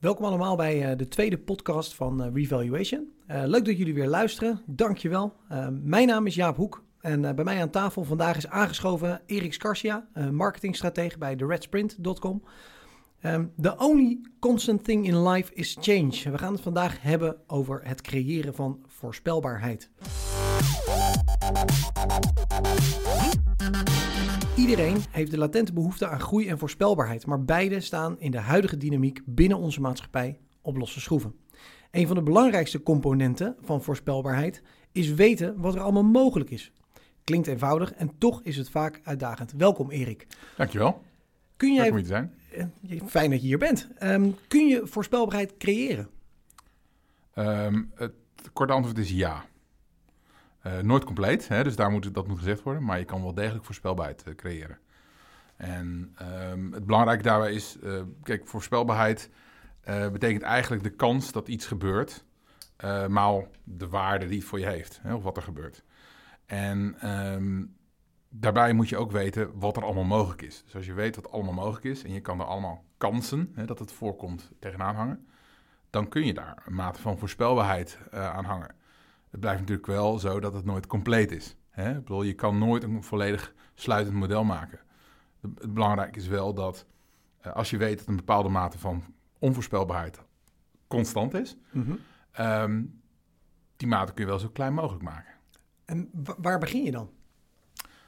Welkom allemaal bij uh, de tweede podcast van uh, Revaluation. Uh, leuk dat jullie weer luisteren. Dankjewel. mijn naam is Jaap Hoek en bij mij aan tafel vandaag is aangeschoven Erik Scarsia, marketingstratege bij TheRedSprint.com. Um, the only constant thing in life is change. We gaan het vandaag hebben over het creëren van voorspelbaarheid. Iedereen heeft de latente behoefte aan groei en voorspelbaarheid, maar beide staan in de huidige dynamiek binnen onze maatschappij op losse schroeven. Een van de belangrijkste componenten van voorspelbaarheid is weten wat er allemaal mogelijk is. Klinkt eenvoudig en toch is het vaak uitdagend. Welkom Erik. Dankjewel. Kun jij, Leuk zijn. Eh, fijn dat je hier bent. Um, kun je voorspelbaarheid creëren? Um, het korte antwoord is ja. Uh, nooit compleet, hè, dus daar moet, dat moet gezegd worden. Maar je kan wel degelijk voorspelbaarheid uh, creëren. En um, het belangrijke daarbij is, uh, kijk, voorspelbaarheid betekent eigenlijk de kans dat iets gebeurt, maal de waarde die het voor je heeft, hè, of wat er gebeurt. En um, daarbij moet je ook weten wat er allemaal mogelijk is. Dus als je weet wat allemaal mogelijk is en je kan er allemaal kansen, hè, dat het voorkomt, tegenaan hangen, dan kun je daar een mate van voorspelbaarheid aan hangen het blijft natuurlijk wel zo dat het nooit compleet is. Hè? Ik bedoel, je kan nooit een volledig sluitend model maken. Het belangrijke is wel dat uh, als je weet dat een bepaalde mate van onvoorspelbaarheid constant is, mm -hmm. um, die mate kun je wel zo klein mogelijk maken. En waar begin je dan?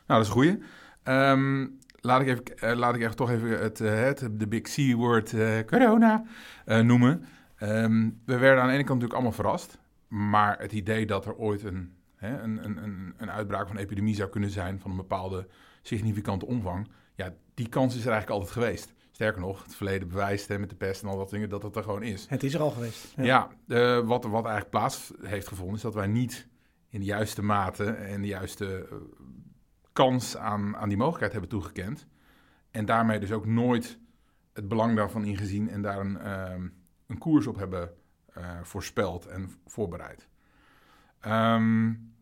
Nou, dat is een goeie. Um, laat ik even, uh, laat ik even toch even het, uh, het de big C-woord corona noemen. Um, we werden aan de ene kant natuurlijk allemaal verrast. Maar het idee dat er ooit een, hè, een, een, een uitbraak van epidemie zou kunnen zijn van een bepaalde significante omvang, ja, die kans is er eigenlijk altijd geweest. Sterker nog, het verleden bewijst hè, met de pest en al dat dingen dat het er gewoon is. Het is er al geweest. Ja, ja uh, wat, wat eigenlijk plaats heeft gevonden, is dat wij niet in de juiste mate en de juiste uh, kans aan, aan die mogelijkheid hebben toegekend. En daarmee dus ook nooit het belang daarvan ingezien en daar een, uh, een koers op hebben voorspeld en voorbereid. Um,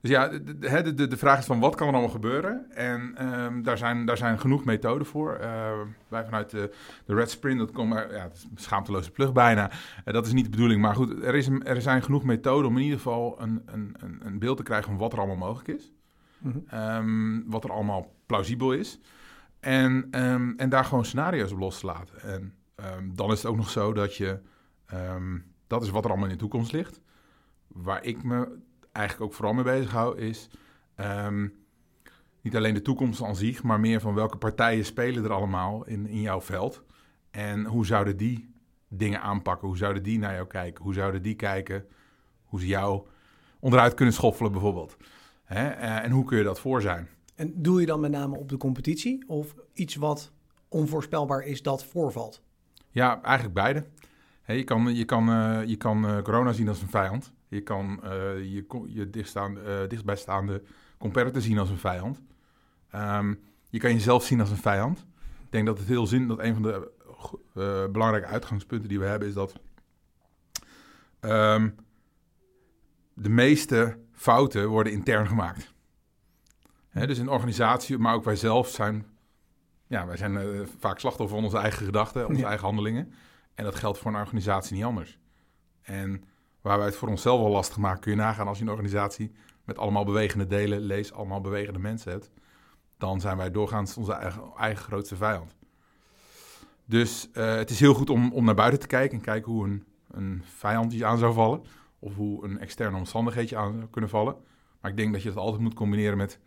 dus ja, de, de, de, vraag is van wat kan er allemaal gebeuren? En um, daar, zijn, daar zijn genoeg methoden voor. Uh, wij vanuit de, de Red Sprint, dat komt, ja, het is een schaamteloze plug bijna. Uh, dat is niet de bedoeling, maar goed, er, is er zijn genoeg methoden om in ieder geval een, een, een beeld te krijgen van wat er allemaal mogelijk is. Mm -hmm. um, wat er allemaal plausibel is. En, en daar gewoon scenario's op los te laten. En dan is het ook nog zo dat je Um, dat is wat er allemaal in de toekomst ligt. Waar ik me eigenlijk ook vooral mee bezig hou, is um, niet alleen de toekomst aan zich, maar meer van welke partijen spelen er allemaal in, in jouw veld. En hoe zouden die dingen aanpakken? Hoe zouden die naar jou kijken? Hoe zouden die kijken hoe ze jou onderuit kunnen schoffelen, bijvoorbeeld? Hè? Uh, en hoe kun je dat voor zijn? En doe je dan met name op de competitie of iets wat onvoorspelbaar is dat voorvalt? Ja, eigenlijk beide je kan, je kan, uh, je kan uh, corona zien als een vijand. Je kan uh, je, je dichtstaande, dichtstbijstaande competitor zien als een vijand. Um, je kan jezelf zien als een vijand. Ik denk dat het heel zin dat een van de belangrijke uitgangspunten die we hebben is dat um, de meeste fouten worden intern gemaakt. Dus in organisatie, maar ook wij zelf zijn, ja, wij zijn vaak slachtoffer van onze eigen gedachten, onze ja. eigen handelingen. En dat geldt voor een organisatie niet anders. En waar wij het voor onszelf al lastig maken, kun je nagaan als je een organisatie met allemaal bewegende delen, lees allemaal bewegende mensen hebt, dan zijn wij doorgaans onze eigen, eigen grootste vijand. Dus uh, het is heel goed om, om naar buiten te kijken en kijken hoe een, een vijandje aan zou vallen. Of hoe een externe omstandigheidje aan zou kunnen vallen. Maar ik denk dat je dat altijd moet combineren met,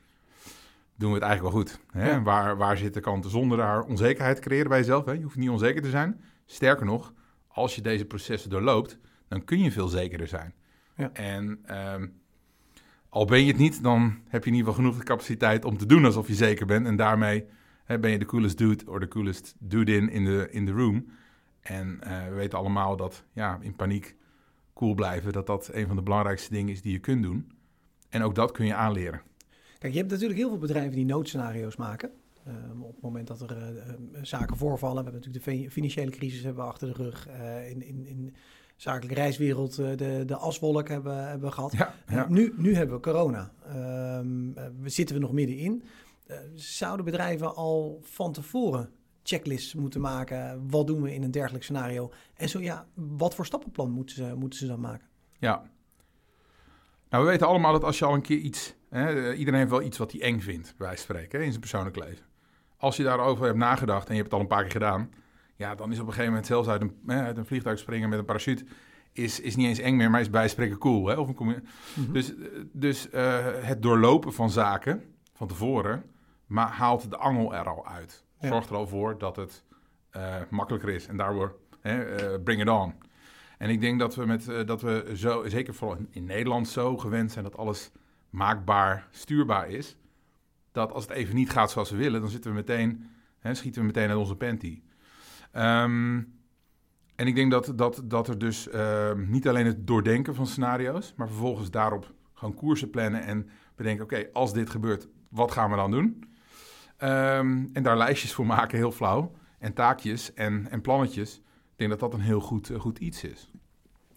doen we het eigenlijk wel goed? Hè? Ja. Waar, waar zitten kanten zonder daar onzekerheid te creëren bij jezelf? Hè? Je hoeft niet onzeker te zijn. Sterker nog, als je deze processen doorloopt, dan kun je veel zekerder zijn. Ja. En um, al ben je het niet, dan heb je in ieder geval genoeg capaciteit om te doen alsof je zeker bent. En daarmee hè, ben je de coolest dude of de coolest dude in in de in the room. En uh, we weten allemaal dat ja, in paniek cool blijven, dat dat een van de belangrijkste dingen is die je kunt doen. En ook dat kun je aanleren. Kijk, je hebt natuurlijk heel veel bedrijven die noodscenario's maken. Um, op het moment dat er uh, zaken voorvallen. We hebben natuurlijk de financiële crisis hebben we achter de rug. Uh, in, in, in zakelijke reiswereld de, de aswolk hebben, hebben we gehad. Ja, ja. nu, nu hebben we corona. Um, we zitten we nog middenin. zouden bedrijven al van tevoren checklists moeten maken. Wat doen we in een dergelijk scenario? En zo ja, wat voor stappenplan moeten ze, moeten ze dan maken? Ja. Nou, we weten allemaal dat als je al een keer iets... Hè, iedereen heeft wel iets wat hij eng vindt, bij wijze van spreken, hè, in zijn persoonlijk leven. Als je daarover hebt nagedacht en je hebt het al een paar keer gedaan... ja, dan is op een gegeven moment zelfs uit een, hè, uit een vliegtuig springen met een parachute... Is, is niet eens eng meer, maar is bijspreken cool. Hè? Of een mm -hmm. Dus, dus uh, het doorlopen van zaken van tevoren... maar haalt de angel er al uit. Ja. Zorgt er al voor dat het uh, makkelijker is. En daardoor, hè, uh, bring it on. En ik denk dat we, met, dat we zo, zeker vooral in, in, Nederland, zo gewend zijn dat alles maakbaar, stuurbaar is. Dat als het even niet gaat zoals we willen, dan zitten we meteen, hè, schieten we meteen uit onze panty. Um, en ik denk dat, dat, dat er dus uh, niet alleen het doordenken van scenario's, maar vervolgens daarop gewoon koersen plannen en bedenken: oké, okay, als dit gebeurt, wat gaan we dan doen? Um, en daar lijstjes voor maken, heel flauw. En taakjes en, en plannetjes. Ik denk dat dat een heel goed, uh, goed iets is.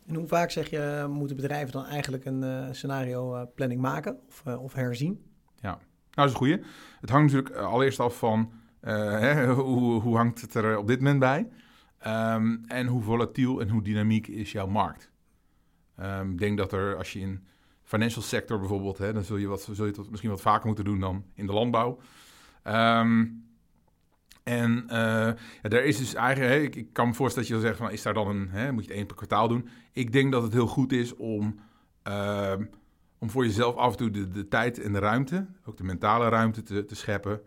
En hoe vaak zeg je, moeten bedrijven dan eigenlijk een uh, scenario planning maken of, of herzien? Ja, nou is een goeie. Het hangt natuurlijk allereerst af van hè, hoe, hoe hangt het er op dit moment bij. Um, en hoe volatiel en hoe dynamiek is jouw markt? Um, ik denk dat er, als je in financial sector bijvoorbeeld, hè, dan zul je, wat, zul je het misschien wat vaker moeten doen dan in de landbouw. Um, en uh, ja, er is dus eigenlijk, hè, ik, ik, kan me voorstellen dat je zegt van, is daar dan een, hè, moet je het één per kwartaal doen? Ik denk dat het heel goed is om, om voor jezelf af en toe de, de, tijd en de ruimte, ook de mentale ruimte te, te scheppen,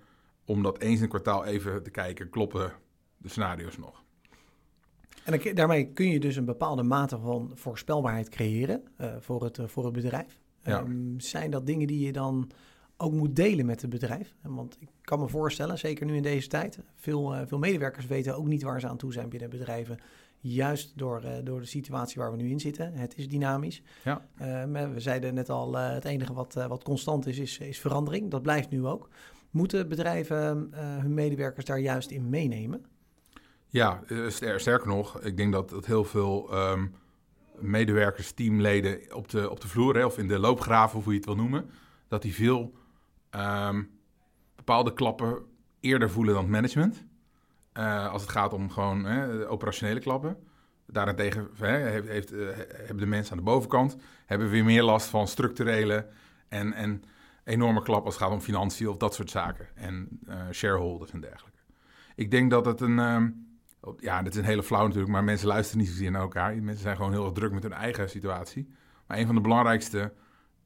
om dat eens in een kwartaal even te kijken, kloppen de scenario's nog? En dan, daarmee kun je dus een bepaalde mate van voorspelbaarheid creëren uh, voor, het, uh, voor het bedrijf. Ja. Um, zijn dat dingen die je dan ook moet delen met het bedrijf? Want ik kan me voorstellen, zeker nu in deze tijd, veel, uh, veel medewerkers weten ook niet waar ze aan toe zijn binnen bedrijven. Juist door, door de situatie waar we nu in zitten. Het is dynamisch. Ja. we zeiden net al, het enige wat, wat constant is, is, is verandering. Dat blijft nu ook. Moeten bedrijven hun medewerkers daar juist in meenemen? Ja, sterker nog, ik denk dat, dat heel veel um, medewerkers, teamleden op de, op de vloer, hè, of in de loopgraven, of hoe je het wil noemen, dat die veel um, bepaalde klappen eerder voelen dan het management. Uh, als het gaat om gewoon operationele klappen. Daarentegen heeft, heeft, uh, hebben de mensen aan de bovenkant hebben weer meer last van structurele en, en enorme klappen als het gaat om financiën of dat soort zaken. En uh, shareholders en dergelijke. Ik denk dat het een. Um, ja, dit is een hele flauw natuurlijk, maar mensen luisteren niet zozeer naar elkaar. Mensen zijn gewoon heel erg druk met hun eigen situatie. Maar een van de belangrijkste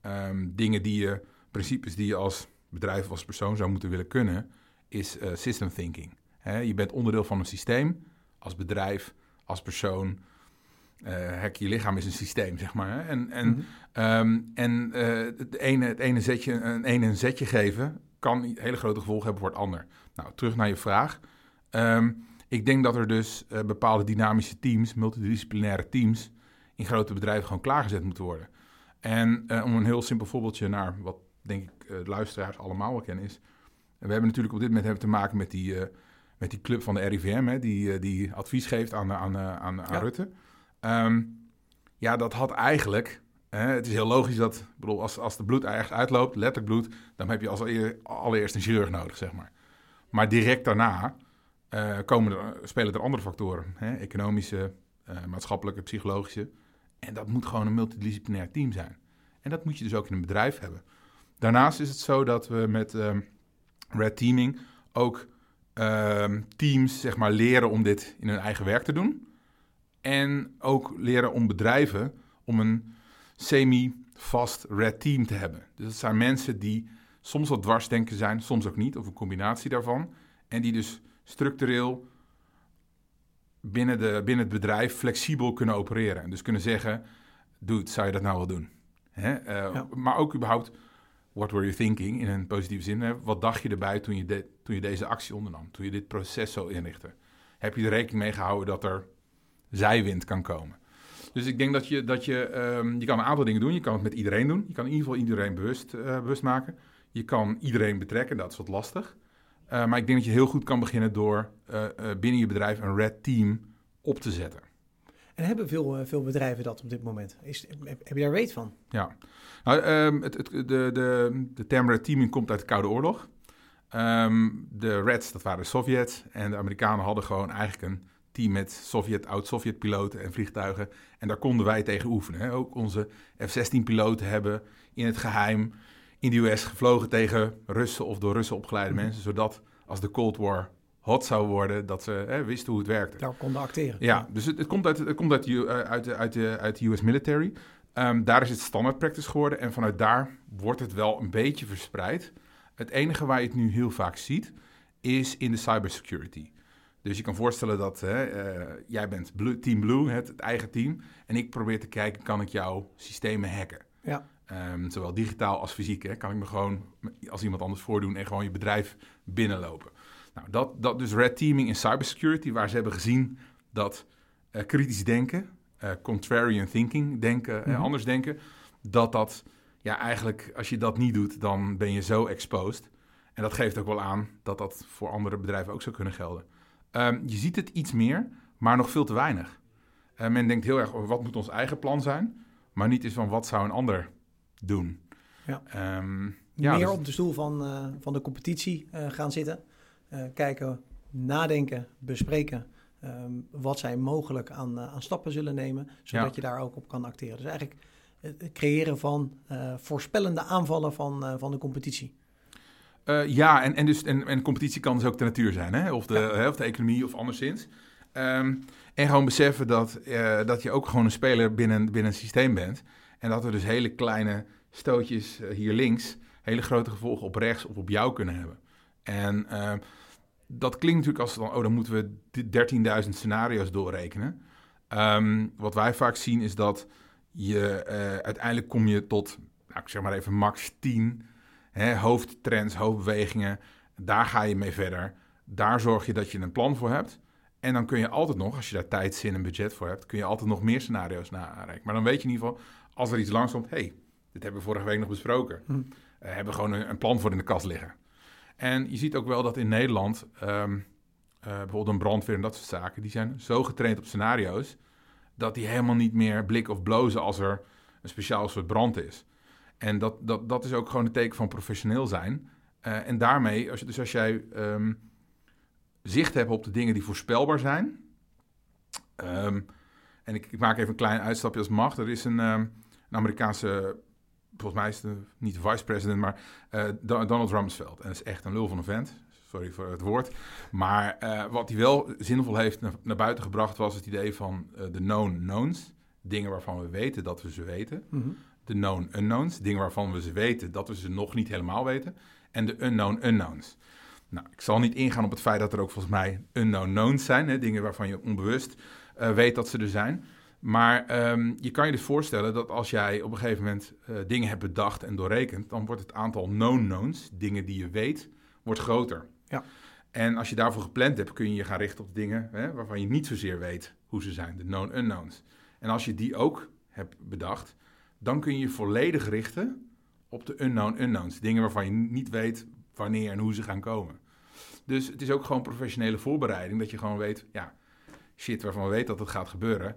um, dingen die je, principes die je als bedrijf of als persoon zou moeten willen kunnen, is system thinking. Je bent onderdeel van een systeem, als bedrijf, als persoon. Uh, hek, je lichaam is een systeem, zeg maar. Hè? En, en, mm -hmm. um, en uh, het, ene, het ene zetje, een ene een zetje geven kan hele grote gevolgen hebben voor het ander. Nou, terug naar je vraag. Um, ik denk dat er dus uh, bepaalde dynamische teams, multidisciplinaire teams, in grote bedrijven gewoon klaargezet moeten worden. En uh, om een heel simpel voorbeeldje naar wat denk ik uh, de luisteraars allemaal wel kennen is. we hebben natuurlijk op dit moment hebben te maken met die, met die club van de RIVM, hè, die, die advies geeft aan, aan, aan, aan ja. Rutte. Um, ja, dat had eigenlijk. het is heel logisch dat, bedoel, als, als de bloed echt uitloopt, letterlijk bloed, dan heb je als allereerst een chirurg nodig, zeg maar. Maar direct daarna uh, komen er, spelen er andere factoren. Hè? Economische, uh, maatschappelijke, psychologische. En dat moet gewoon een multidisciplinair team zijn. En dat moet je dus ook in een bedrijf hebben. Daarnaast is het zo dat we met um, Red Teaming ook um, teams zeg maar, leren om dit in hun eigen werk te doen. En ook leren om bedrijven om een semi-vast Red Team te hebben. Dus dat zijn mensen die soms wat dwarsdenken zijn, soms ook niet, of een combinatie daarvan. En die dus structureel binnen, de, binnen het bedrijf flexibel kunnen opereren. En dus kunnen zeggen, dude, zou je dat nou wel doen? Hè? Uh, ja. Maar ook überhaupt, what were you thinking in een positieve zin? Wat dacht je erbij toen je, toen je deze actie ondernam? Toen je dit proces zo inrichtte? Heb je er rekening mee gehouden dat er zijwind kan komen? Dus ik denk dat je, dat je, um, je kan een aantal dingen doen. Je kan het met iedereen doen. Je kan in ieder geval iedereen bewust, uh, bewust maken. Je kan iedereen betrekken, dat is wat lastig. Uh, maar ik denk dat je heel goed kan beginnen door uh, binnen je bedrijf een red team op te zetten. En hebben veel, veel bedrijven dat op dit moment? Is, heb, je daar weet van? Ja, nou, um, het, het, de, de, de term red teaming komt uit de Koude Oorlog. Ehm, de Reds, dat waren de Sovjets. En de Amerikanen hadden gewoon eigenlijk een team met Sovjet, oud-Sovjet-piloten en vliegtuigen. En daar konden wij tegen oefenen. Hè. Ook onze F-16-piloten hebben in het geheim in de US gevlogen tegen Russen of door Russen opgeleide Mhm. mensen. Zodat als de Cold War hot zou worden, dat ze hè, wisten hoe het werkte. Daar konden acteren. Ja, dus het, het komt, uit, het komt uit, de, U- eh, uit, de, uit, uit US military. Ehm, daar is het standaard practice geworden en vanuit daar wordt het wel een beetje verspreid. Het enige waar je het nu heel vaak ziet, is in de cybersecurity. Dus je kan voorstellen dat hè, eh, jij bent Blue, Team Blue, het, het eigen team. En ik probeer te kijken, kan ik jouw systemen hacken? Ja. Ehm, zowel digitaal als fysiek. Hè, kan ik me gewoon als iemand anders voordoen en gewoon je bedrijf binnenlopen. Nou, dat, dat dus red teaming in cybersecurity, waar ze hebben gezien dat eh, kritisch denken, eh, contrarian thinking, denken, eh, Mhm. anders denken, dat dat ja eigenlijk als je dat niet doet, dan ben je zo exposed. En dat geeft ook wel aan dat dat voor andere bedrijven ook zou kunnen gelden. Ehm, je ziet het iets meer, maar nog veel te weinig. Men denkt heel erg, oh, wat moet ons eigen plan zijn? Maar niet eens van, wat zou een ander doen? Ja. Ehm, ja, Meer dus- op de stoel van, van de competitie gaan zitten. Eh, kijken, nadenken, bespreken. ehm, wat zij mogelijk aan, eh, aan stappen zullen nemen. Zodat Ja. je daar ook op kan acteren. Dus eigenlijk het creëren van eh, voorspellende aanvallen van, van de competitie. Ja, en, en, dus, en, en competitie kan dus ook de natuur zijn, hè? Of, de, hè, of de economie of anderszins. Ehm, en gewoon beseffen dat, dat je ook gewoon een speler binnen, binnen een systeem bent. En dat er dus hele kleine stootjes hier links hele grote gevolgen op rechts of op jou kunnen hebben. En ehm, dat klinkt natuurlijk als dan, oh, dan moeten we di- 13.000 scenario's doorrekenen. Ehm, wat wij vaak zien is dat je eh, uiteindelijk kom je tot, nou, ik zeg maar even max 10 hè, hoofdtrends, hoofdbewegingen. Daar ga je mee verder. Daar zorg je dat je een plan voor hebt. En dan kun je altijd nog, als je daar tijd, zin en budget voor hebt, kun je altijd nog meer scenario's narekenen. Maar dan weet je in ieder geval, als er iets langskomt, hey, dit hebben we vorige week nog besproken. Hm. Eh, hebben we gewoon een, een plan voor in de kast liggen. En je ziet ook wel dat in Nederland, ehm, eh, bijvoorbeeld een brandweer en dat soort zaken, die zijn zo getraind op scenario's, dat die helemaal niet meer blikken of blozen als er een speciaal soort brand is. En dat, dat, dat is ook gewoon een teken van professioneel zijn. Eh, en daarmee, als je, dus als jij ehm, zicht hebt op de dingen die voorspelbaar zijn. ehm, en ik, ik maak even een klein uitstapje als mag. Er is een, een Amerikaanse, volgens mij is het niet de vice-president, maar Don- Donald Rumsfeld. En dat is echt een lul van een vent. Sorry voor het woord. Maar eh, wat hij wel zinvol heeft naar, naar buiten gebracht was het idee van eh, de known knowns. Dingen waarvan we weten dat we ze weten Mhm. de known unknowns, dingen waarvan we ze weten dat we ze nog niet helemaal weten, en de unknown unknowns. Nou, ik zal niet ingaan op het feit dat er ook volgens mij unknown knowns zijn, hè, dingen waarvan je onbewust weet dat ze er zijn. Maar ehm, je kan je dus voorstellen dat als jij op een gegeven moment eh, dingen hebt bedacht en doorrekend, dan wordt het aantal known knowns, dingen die je weet, wordt groter. Ja. En als je daarvoor gepland hebt, kun je je gaan richten op dingen hè, waarvan je niet zozeer weet hoe ze zijn, de known unknowns. En als je die ook hebt bedacht, dan kun je je volledig richten op de unknown unknowns. Dingen waarvan je niet weet wanneer en hoe ze gaan komen. Dus het is ook gewoon professionele voorbereiding. Dat je gewoon weet, ja, shit waarvan we weten dat het gaat gebeuren.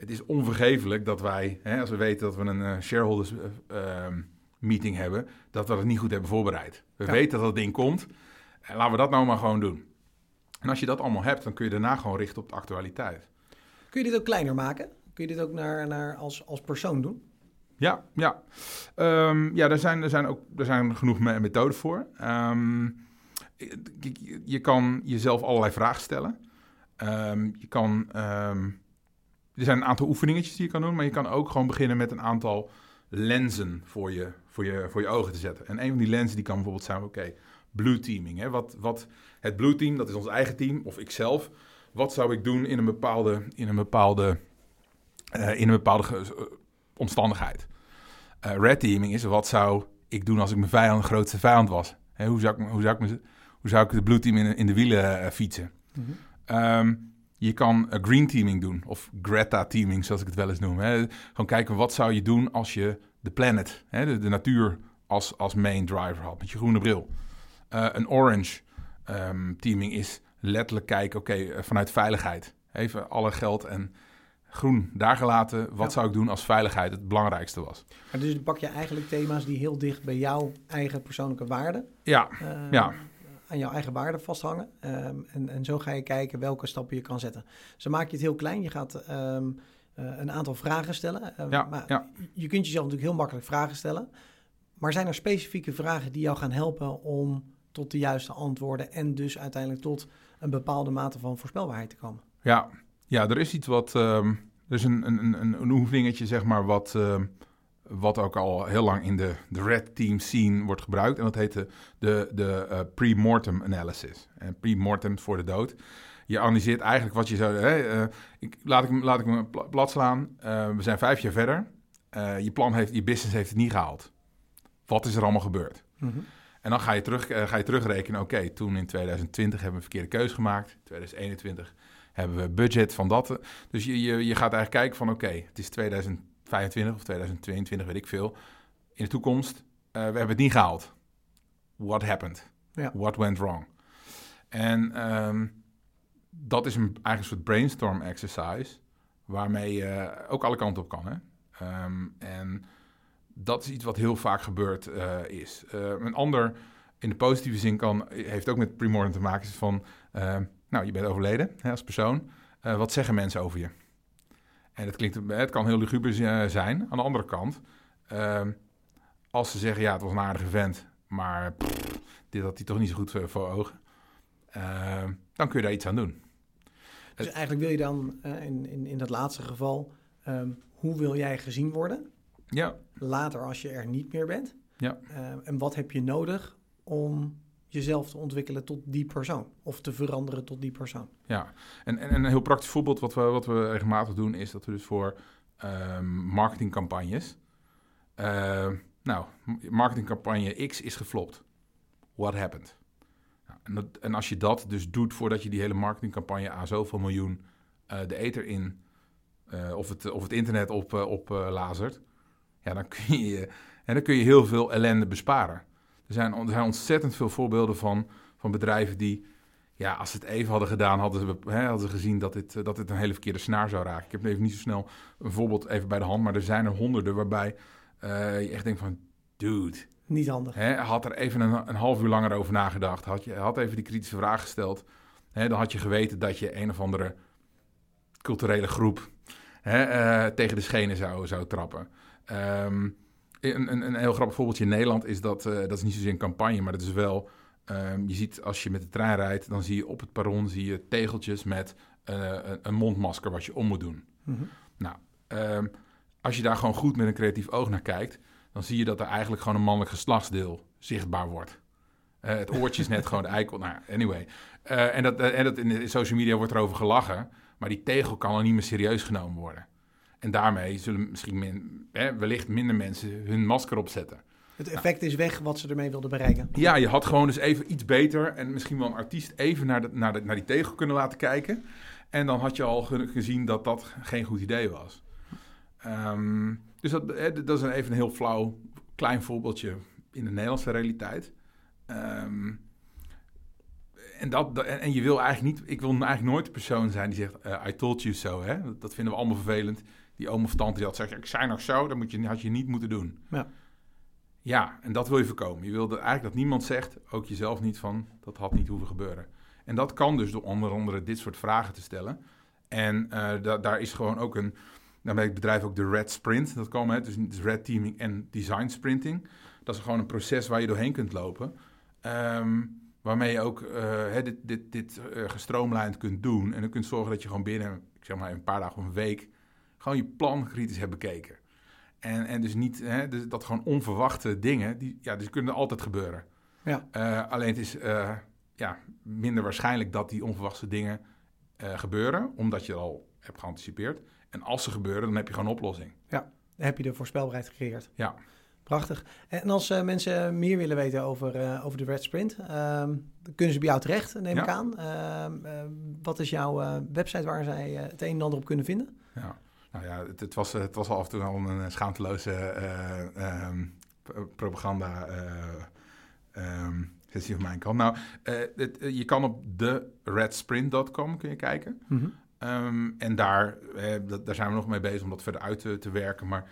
Het is onvergeeflijk dat wij, hè, als we weten dat we een eh, shareholders eh, ehm, meeting hebben, dat we dat niet goed hebben voorbereid. We Ja. weten dat dat ding komt. En laten we dat nou maar gewoon doen. En als je dat allemaal hebt, dan kun je daarna gewoon richten op de actualiteit. Kun je dit ook kleiner maken? Kun je dit ook naar, naar als, als persoon doen? Ja, ja. Ehm, ja, daar zijn, er zijn ook er zijn genoeg me- methoden voor. Ehm, je, je kan jezelf allerlei vragen stellen. Je kan, er zijn een aantal oefeningetjes die je kan doen, maar je kan ook gewoon beginnen met een aantal lenzen voor je, voor je, voor je ogen te zetten. En een van die lenzen die kan bijvoorbeeld zijn, oké, blue teaming. Hè? Wat, wat, het blue team, dat is ons eigen team, of ikzelf. Wat zou ik doen in een bepaalde, in een bepaalde, eh, in een bepaalde eh, omstandigheid? Eh, red teaming is wat zou ik doen als ik mijn vijand de grootste vijand was? Hè, hoe, zou ik, hoe, zou ik hoe zou ik de blue team in, in de wielen fietsen? Mhm. Ehm, je kan eh, green teaming doen, of Greta teaming, zoals ik het wel eens noem. Hè. Gewoon kijken, wat zou je doen als je de planet, hè, de, de natuur, als, als main driver had, met je groene bril. Eh, een orange ehm, teaming is letterlijk kijken, oké, eh, vanuit veiligheid. Even alle geld en groen daar gelaten. Wat Ja. zou ik doen als veiligheid het belangrijkste was? Maar dus pak je eigenlijk thema's die heel dicht bij jouw eigen persoonlijke waarden Ja, Ja. Aan jouw eigen waarde vasthangen. Ehm, en, en zo ga je kijken welke stappen je kan zetten. Zo maak je het heel klein. Je gaat ehm, eh, een aantal vragen stellen. Ehm, Ja, maar ja. Je kunt jezelf natuurlijk heel makkelijk vragen stellen. Maar zijn er specifieke vragen die jou gaan helpen om tot de juiste antwoorden en dus uiteindelijk tot een bepaalde mate van voorspelbaarheid te komen? Ja, ja er is iets wat. ehm, er is een, een, een, een oefeningetje, zeg maar, wat, wat ook al heel lang in de, de Red Team scene wordt gebruikt. En dat heet de, de, de eh, pre-mortem analysis. En pre-mortem voor de dood. Je analyseert eigenlijk wat je zou. Hè, eh, ik, laat, ik, laat ik pla- plat slaan. Eh, we zijn vijf jaar verder. Je plan heeft, je business heeft het niet gehaald. Wat is er allemaal gebeurd? En dan ga je, terug, ga je terugrekenen. Oké, toen in 2020 hebben we een verkeerde keuze gemaakt. 2021 hebben we budget van dat. Dus je, je, je gaat eigenlijk kijken van oké, het is 2025 of 2022, weet ik veel. In de toekomst, eh, we hebben het niet gehaald. What happened? Ja. What went wrong? En ehm, dat is een, eigenlijk een soort brainstorm exercise, waarmee je ook alle kanten op kan. Hè? Ehm, en dat is iets wat heel vaak gebeurd eh, is. Eh, een ander in de positieve zin kan, heeft ook met primordium te maken, is van, nou, je bent overleden hè, als persoon. Eh, wat zeggen mensen over je? En het, klinkt, het kan heel luguber zi- zijn. Aan de andere kant, ehm, als ze zeggen, ja, het was een aardige vent, maar pff, dit had hij toch niet zo goed voor, voor ogen. Ehm, dan kun je daar iets aan doen. Dus eigenlijk wil je dan eh, in, in, in dat laatste geval, ehm, hoe wil jij gezien worden? Ja, later als je er niet meer bent? Ja. Eh, en wat heb je nodig om jezelf te ontwikkelen tot die persoon? Of te veranderen tot die persoon? Ja, en, en een heel praktisch voorbeeld wat we, wat we regelmatig doen... is dat we dus voor ehm, marketingcampagnes... ehm, nou, marketingcampagne X is geflopt. What happened? Nou, en, als je dat dus doet voordat je die hele marketingcampagne... aan zoveel miljoen eh, de ether in... eh, of, het, of het internet op, eh, op lazert... ja, dan kun, je, en dan kun je heel veel ellende besparen. Er zijn, er zijn ontzettend veel voorbeelden van, van bedrijven die ja, als ze het even hadden gedaan, hadden ze, hè, hadden ze gezien dat dit, dat dit een hele verkeerde snaar zou raken. Ik heb even niet zo snel een voorbeeld even bij de hand, maar er zijn er honderden waarbij eh, je echt denkt van, dude, Niet handig. hè, had er even een, een half uur langer over nagedacht, had, je, had even die kritische vraag gesteld, hè, dan had je geweten dat je een of andere culturele groep hè, eh, tegen de schenen zou, zou trappen. Ehm, een, een, een heel grappig voorbeeldje in Nederland is dat, eh, dat is niet zozeer een campagne, maar dat is wel Ehm, je ziet als je met de trein rijdt, dan zie je op het perron zie je tegeltjes met eh, een, mondmasker wat je om moet doen. Mhm. Nou, ehm, als je daar gewoon goed met een creatief oog naar kijkt, dan zie je dat er eigenlijk gewoon een mannelijk geslachtsdeel zichtbaar wordt. Eh, het oortje is net gewoon de eikel. Nou, anyway. En dat, en dat in de social media wordt erover gelachen, maar die tegel kan al niet meer serieus genomen worden. En daarmee zullen misschien min, hè, wellicht minder mensen hun masker opzetten. Het effect is weg wat ze ermee wilden bereiken. Ja, je had gewoon dus even iets beter en misschien wel een artiest even naar, de, naar, de, naar die tegel kunnen laten kijken. En dan had je al ge- gezien dat dat geen goed idee was. Ehm, dus dat, dat is een, even een heel flauw, klein voorbeeldje in de Nederlandse realiteit. Ehm, en, dat, en je wil eigenlijk niet, ik wil eigenlijk nooit de persoon zijn die zegt, eh, I told you so. Hè? Dat vinden we allemaal vervelend. Die oom of tante die had zegt, ik zei nog zo, dat moet je, had je niet moeten doen. Ja. Ja, en dat wil je voorkomen. Je wil dat eigenlijk dat niemand zegt, ook jezelf niet, van dat had niet hoeven gebeuren. En dat kan dus door onder andere dit soort vragen te stellen. En eh, da- daar is gewoon ook een, daarmee het bedrijf ook de Red Sprint, dat komen, hè, dus is Red Teaming en Design Sprinting. Dat is gewoon een proces waar je doorheen kunt lopen. Ehm, waarmee je ook eh, hè, dit, dit, dit eh, gestroomlijnd kunt doen. En dan kunt zorgen dat je gewoon binnen, ik zeg maar een paar dagen of een week, gewoon je plan kritisch hebt bekeken. En, en dus niet, hè, dus dat gewoon onverwachte dingen, die, ja, die kunnen altijd gebeuren. Ja. Eh, alleen het is eh, ja, minder waarschijnlijk dat die onverwachte dingen eh, gebeuren, omdat je al hebt geanticipeerd. En als ze gebeuren, dan heb je gewoon een oplossing. Dan heb je de voorspelbaarheid gecreëerd. Ja. Prachtig. En als mensen meer willen weten over, over de Red Sprint, ehm, dan kunnen ze bij jou terecht, neem Ja. ik aan. Ehm, wat is jouw website waar zij het een en ander op kunnen vinden? Ja, nou ja, het, het, was, het was al af en toe al een schaamteloze p- propaganda eh, ehm, sessie van mijn kant. Nou, het, je kan op theredsprint.com kun je kijken. Ehm, en daar, eh, daar zijn we nog mee bezig om dat verder uit te, te werken. Maar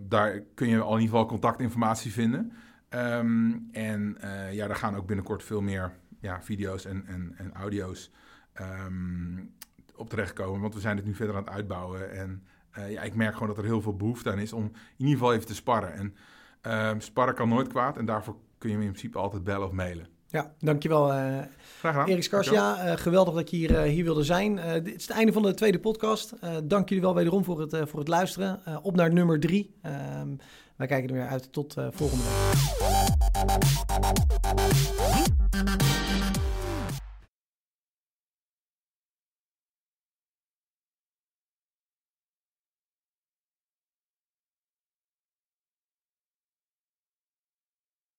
daar kun je al in ieder geval contactinformatie vinden. En ja, daar gaan ook binnenkort veel meer ja, video's en, en, en audio's op terechtkomen. Want we zijn het nu verder aan het uitbouwen. En eh, ja, ik merk gewoon dat er heel veel behoefte aan is om in ieder geval even te sparren. En ehm, sparren kan nooit kwaad. En daarvoor kun je me in principe altijd bellen of mailen. Ja, dankjewel uh, Graag gedaan. Erik Skarsia. Uh, geweldig dat je hier, uh, hier wilde zijn. dit is het einde van de tweede podcast. dank jullie wel wederom voor het, voor het luisteren. op naar nummer drie. Ehm, wij kijken er weer uit. Tot volgende week.